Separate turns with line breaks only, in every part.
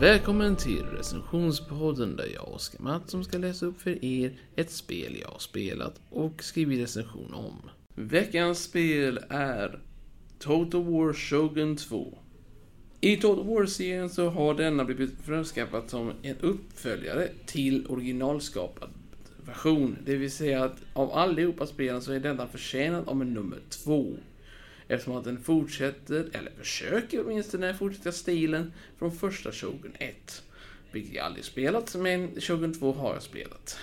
Välkommen till recensionspodden där jag, Oskar Mattsson, ska läsa upp för er ett spel jag har spelat och skrivit recension om. Veckans spel är Total War Shogun 2. I Total War-serien så har denna blivit framskaffad som en uppföljare till originalskapad version. Det vill säga att av allihopa spelen så är denna förtjänad av en nummer två. Eftersom att den fortsätter, eller försöker åtminstone fortsätta stilen från första Shogun 1. Vilket jag aldrig spelat, men Shogun 2 har jag spelat.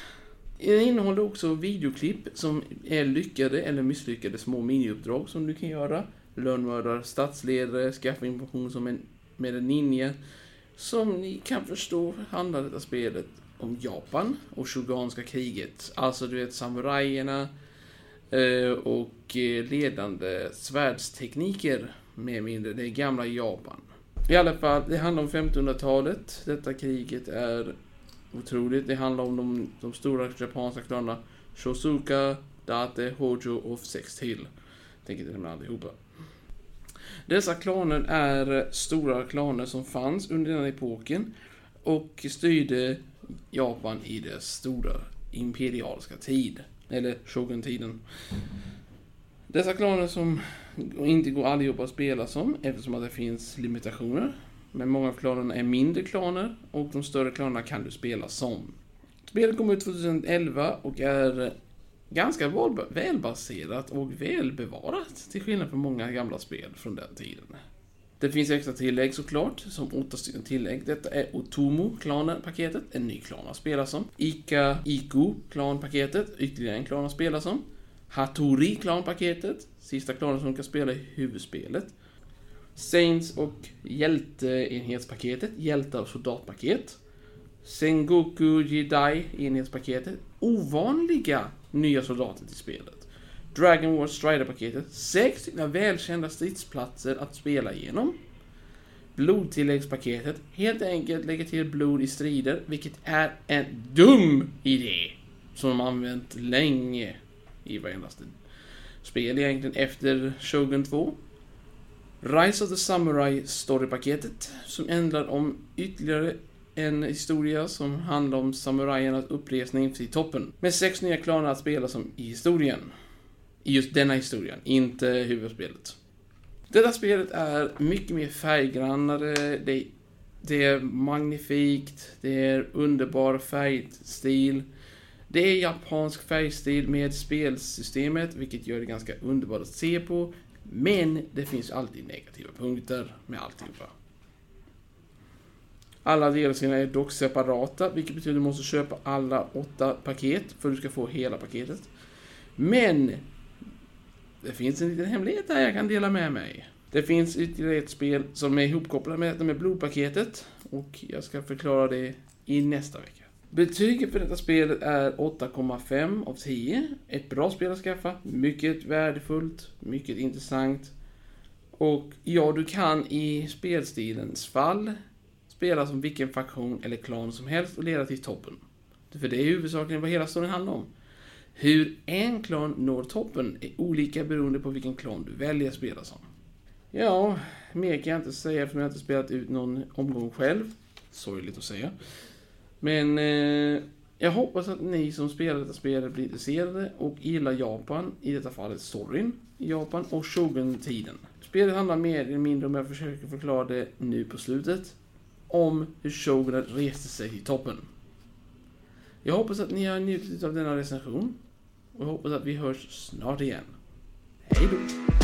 Den innehåller också videoklipp som är lyckade eller misslyckade små miniuppdrag som du kan göra. Lönnmördare, statsledare, skaffa information som en, med en ninja. Som ni kan förstå handlar detta spelet om Japan och Shogunska kriget. Alltså du vet samurajerna Eh, och eh, ledande svärdstekniker mer eller mindre. Det är gamla Japan. I alla fall, det handlar om 1500-talet. Detta kriget är otroligt. Det handlar om de, de stora japanska klanerna Shosuka, Date, Hojo och sex till. Tänker inte nämna allihopa. Dessa klaner är stora klaner som fanns under den epoken och styrde Japan i dess stora imperialiska tid. Eller Shogun-tiden. Dessa klaner som inte går allihopa att spela som eftersom att det finns limitationer. Men många av klanerna är mindre klaner och de större klanerna kan du spela som. Spelet kom ut 2011 och är ganska välbaserat och välbevarat till skillnad från många gamla spel från den tiden. Det finns extra tillägg såklart, som åtta stycken tillägg. Detta är Otomo klanen-paketet, en ny klan att spela som. Ika Iku klanpaketet, ytterligare en klan att spela som. Hattori klanpaketet, sista klanen som kan spela i huvudspelet. Saints och hjälteenhetspaketet, hjältar och soldatpaket. Sengoku Jedi enhetspaketet, ovanliga nya soldater till spelet. Dragon Wars Strider-paketet, sex stycken välkända stridsplatser att spela igenom. Blodtilläggspaketet, helt enkelt lägga till blod i strider, vilket är en dum idé. Som de använt länge i varenda spel egentligen efter Shogun 2. Rise of the Samurai Story-paketet, som ändrar om ytterligare en historia som handlar om samurajernas uppresning till toppen. Med sex nya klaner att spela som i historien. I just denna historien, inte huvudspelet. Detta spelet är mycket mer färggrannare, det, det är magnifikt, det är underbar färgstil. Det är japansk färgstil med spelsystemet, vilket gör det ganska underbart att se på. Men det finns alltid negativa punkter med alltihopa. Alla delarna är dock separata, vilket betyder att du måste köpa alla åtta paket för att du ska få hela paketet. Men det finns en liten hemlighet här jag kan dela med mig. Det finns ytterligare ett spel som är ihopkopplat med detta med blodpaketet och jag ska förklara det i nästa vecka. Betyget för detta spelet är 8,5 av 10. Ett bra spel att skaffa, mycket värdefullt, mycket intressant. Och ja, du kan i spelstilens fall spela som vilken faktion eller klan som helst och leda till toppen. För det är huvudsakligen vad hela storyn handlar om. Hur en klan når toppen är olika beroende på vilken klan du väljer att spela som. Ja, mer kan jag inte säga eftersom jag inte spelat ut någon omgång själv. Sorgligt att säga. Men eh, jag hoppas att ni som spelar detta spelet blir intresserade och gillar Japan, i detta fallet storyn i Japan och Shogun-tiden. Spelet handlar mer eller mindre, om jag försöker förklara det nu på slutet, om hur Shogunen reste sig till toppen. Jag hoppas att ni har njutit av denna recension och jag hoppas att vi hörs snart igen. Hej då!